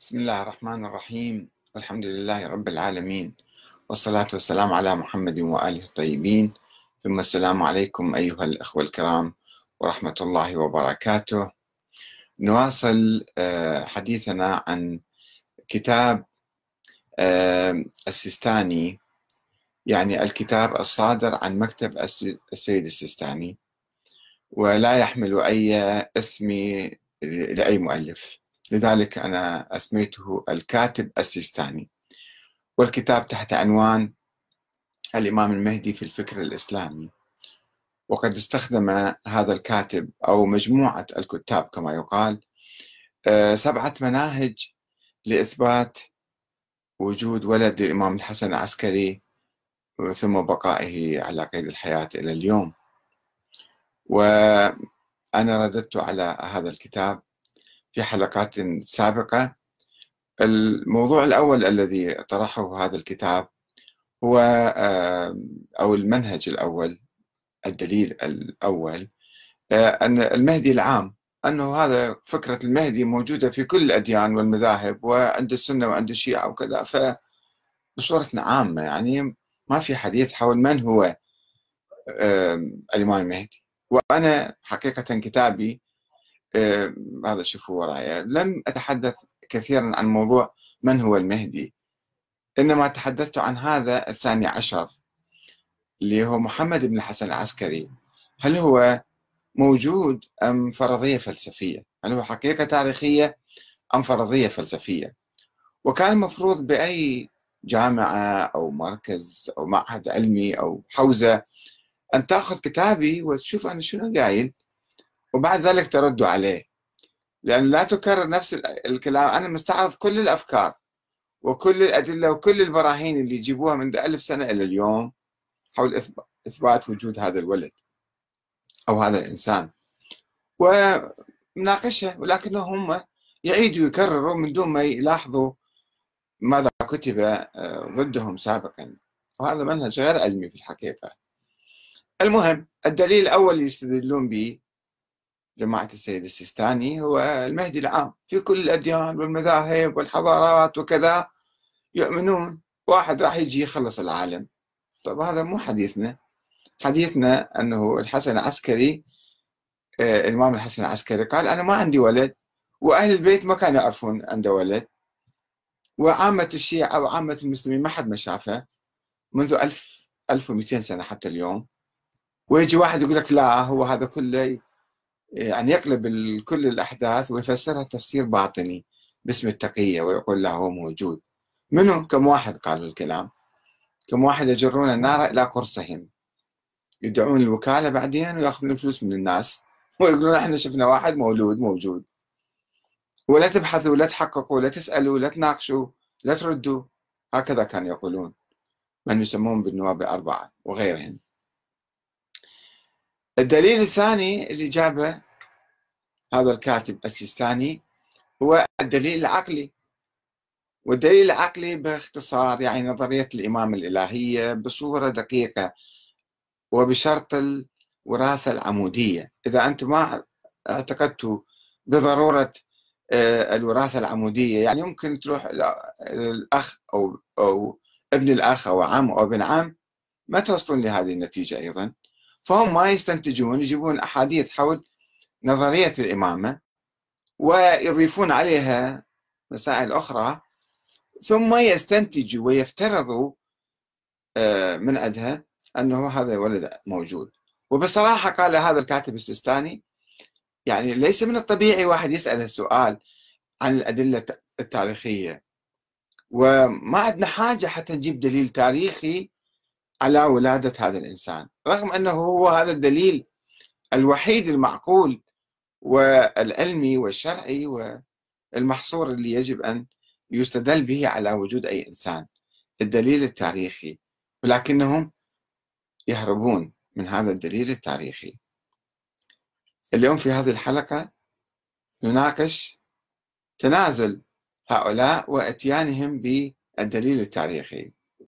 بسم الله الرحمن الرحيم. والحمد لله رب العالمين. والصلاة والسلام على محمد وآله الطيبين. ثم السلام عليكم أيها الأخوة الكرام ورحمة الله وبركاته. نواصل آه، حديثنا عن كتاب آه، السيستاني يعني الكتاب الصادر عن مكتب السيد السيستاني ولا يحمل أي اسم لأي مؤلف. لذلك أنا أسميته الكاتب السيستاني. والكتاب تحت عنوان الإمام المهدي في الفكر الإسلامي. وقد استخدم هذا الكاتب أو مجموعة الكتاب كما يقال آه، سبعة مناهج لإثبات وجود ولد الإمام الحسن العسكري ثم بقائه على قيد الحياة إلى اليوم. وأنا رددت على هذا الكتاب في حلقات سابقة. الموضوع الأول الذي طرحه هذا الكتاب هو أو المنهج الأول الدليل الأول آه، أن المهدي العام أنه هذا فكرة المهدي موجودة في كل الأديان والمذاهب وعند السنة وعند الشيعة وكذا. فبصورة عامة يعني ما في حديث حول من هو الإمام المهدي. وأنا حقيقة كتابي آه، هذا شوفوا ورايا لم أتحدث كثيرا عن موضوع من هو المهدي. إنما تحدثت عن هذا الثاني عشر اللي هو محمد بن الحسن العسكري. هل هو موجود أم فرضية فلسفية؟ هل هو حقيقة تاريخية أم فرضية فلسفية؟ وكان المفروض بأي جامعة أو مركز أو معهد علمي أو حوزة أن تأخذ كتابي وتشوف أنا شنو قايل. وبعد ذلك تردوا عليه. لأن لا تكرر نفس الكلام. أنا مستعرض كل الأفكار وكل الأدلة وكل البراهين اللي يجيبوها منذ ألف سنة إلى اليوم حول إثبات وجود هذا الولد أو هذا الإنسان. ومناقشة ولكنه هم يعيدوا يكرروا من دون ما يلاحظوا ماذا كتب آه، ضدهم سابقا. وهذا منهج غير علمي في الحقيقة. المهم الدليل الأول اللي يستدلون به جماعة السيد السيستاني هو المهدي العام. في كل الأديان والمذاهب والحضارات وكذا يؤمنون. واحد راح يجي يخلص العالم. طب هذا مو حديثنا. حديثنا أنه الحسن العسكري آه، الإمام الحسن العسكري قال أنا ما عندي ولد وأهل البيت ما كانوا يعرفون عنده ولد. وعامة الشيعة وعامة المسلمين ما حد ما شافه. منذ ألف ألف ومئتين سنة حتى اليوم. ويجي واحد يقول لك لا هو هذا كله يعني يقلب كل الأحداث ويفسرها تفسير باطني باسم التقية ويقول له هو موجود. منو؟ كم واحد قالوا الكلام؟ كم واحد يجرون النار إلى قرصهم. يدعون الوكالة بعدين ويأخذون الفلوس من الناس. ويقولون إحنا شفنا واحد مولود موجود. ولا تبحثوا لا تحققوا لا تسألوا لا تناقشوا لا تردوا. هكذا كانوا يقولون. من يسمون بالنواب الأربعة وغيرهم. الدليل الثاني اللي جابه هذا الكاتب السيستاني هو الدليل العقلي. والدليل العقلي باختصار يعني نظرية الإمام الإلهية بصورة دقيقة وبشرط الوراثة العمودية. إذا أنتم ما اعتقدتوا بضرورة آه، الوراثة العمودية يعني يمكن تروح الأخ أو أو ابن الأخ أو عم أو ابن عم ما توصلون لهذه النتيجة أيضا. فهم ما يستنتجون يجيبون أحاديث حول نظرية الإمامة ويضيفون عليها مسائل أخرى ثم يستنتجوا ويفترضوا آه، من عندها أنه هذا ولد موجود. وبصراحة قال هذا الكاتب السيستاني يعني ليس من الطبيعي واحد يسأل السؤال عن الأدلة التاريخية. وما عندنا حاجة حتى نجيب دليل تاريخي على ولادة هذا الإنسان رغم أنه هو هذا الدليل الوحيد المعقول والعلمي والشرعي والمحصور اللي يجب أن يستدل به على وجود أي إنسان الدليل التاريخي. ولكنهم يهربون من هذا الدليل التاريخي. اليوم في هذه الحلقة نناقش تنازل هؤلاء وإتيانهم بالدليل التاريخي.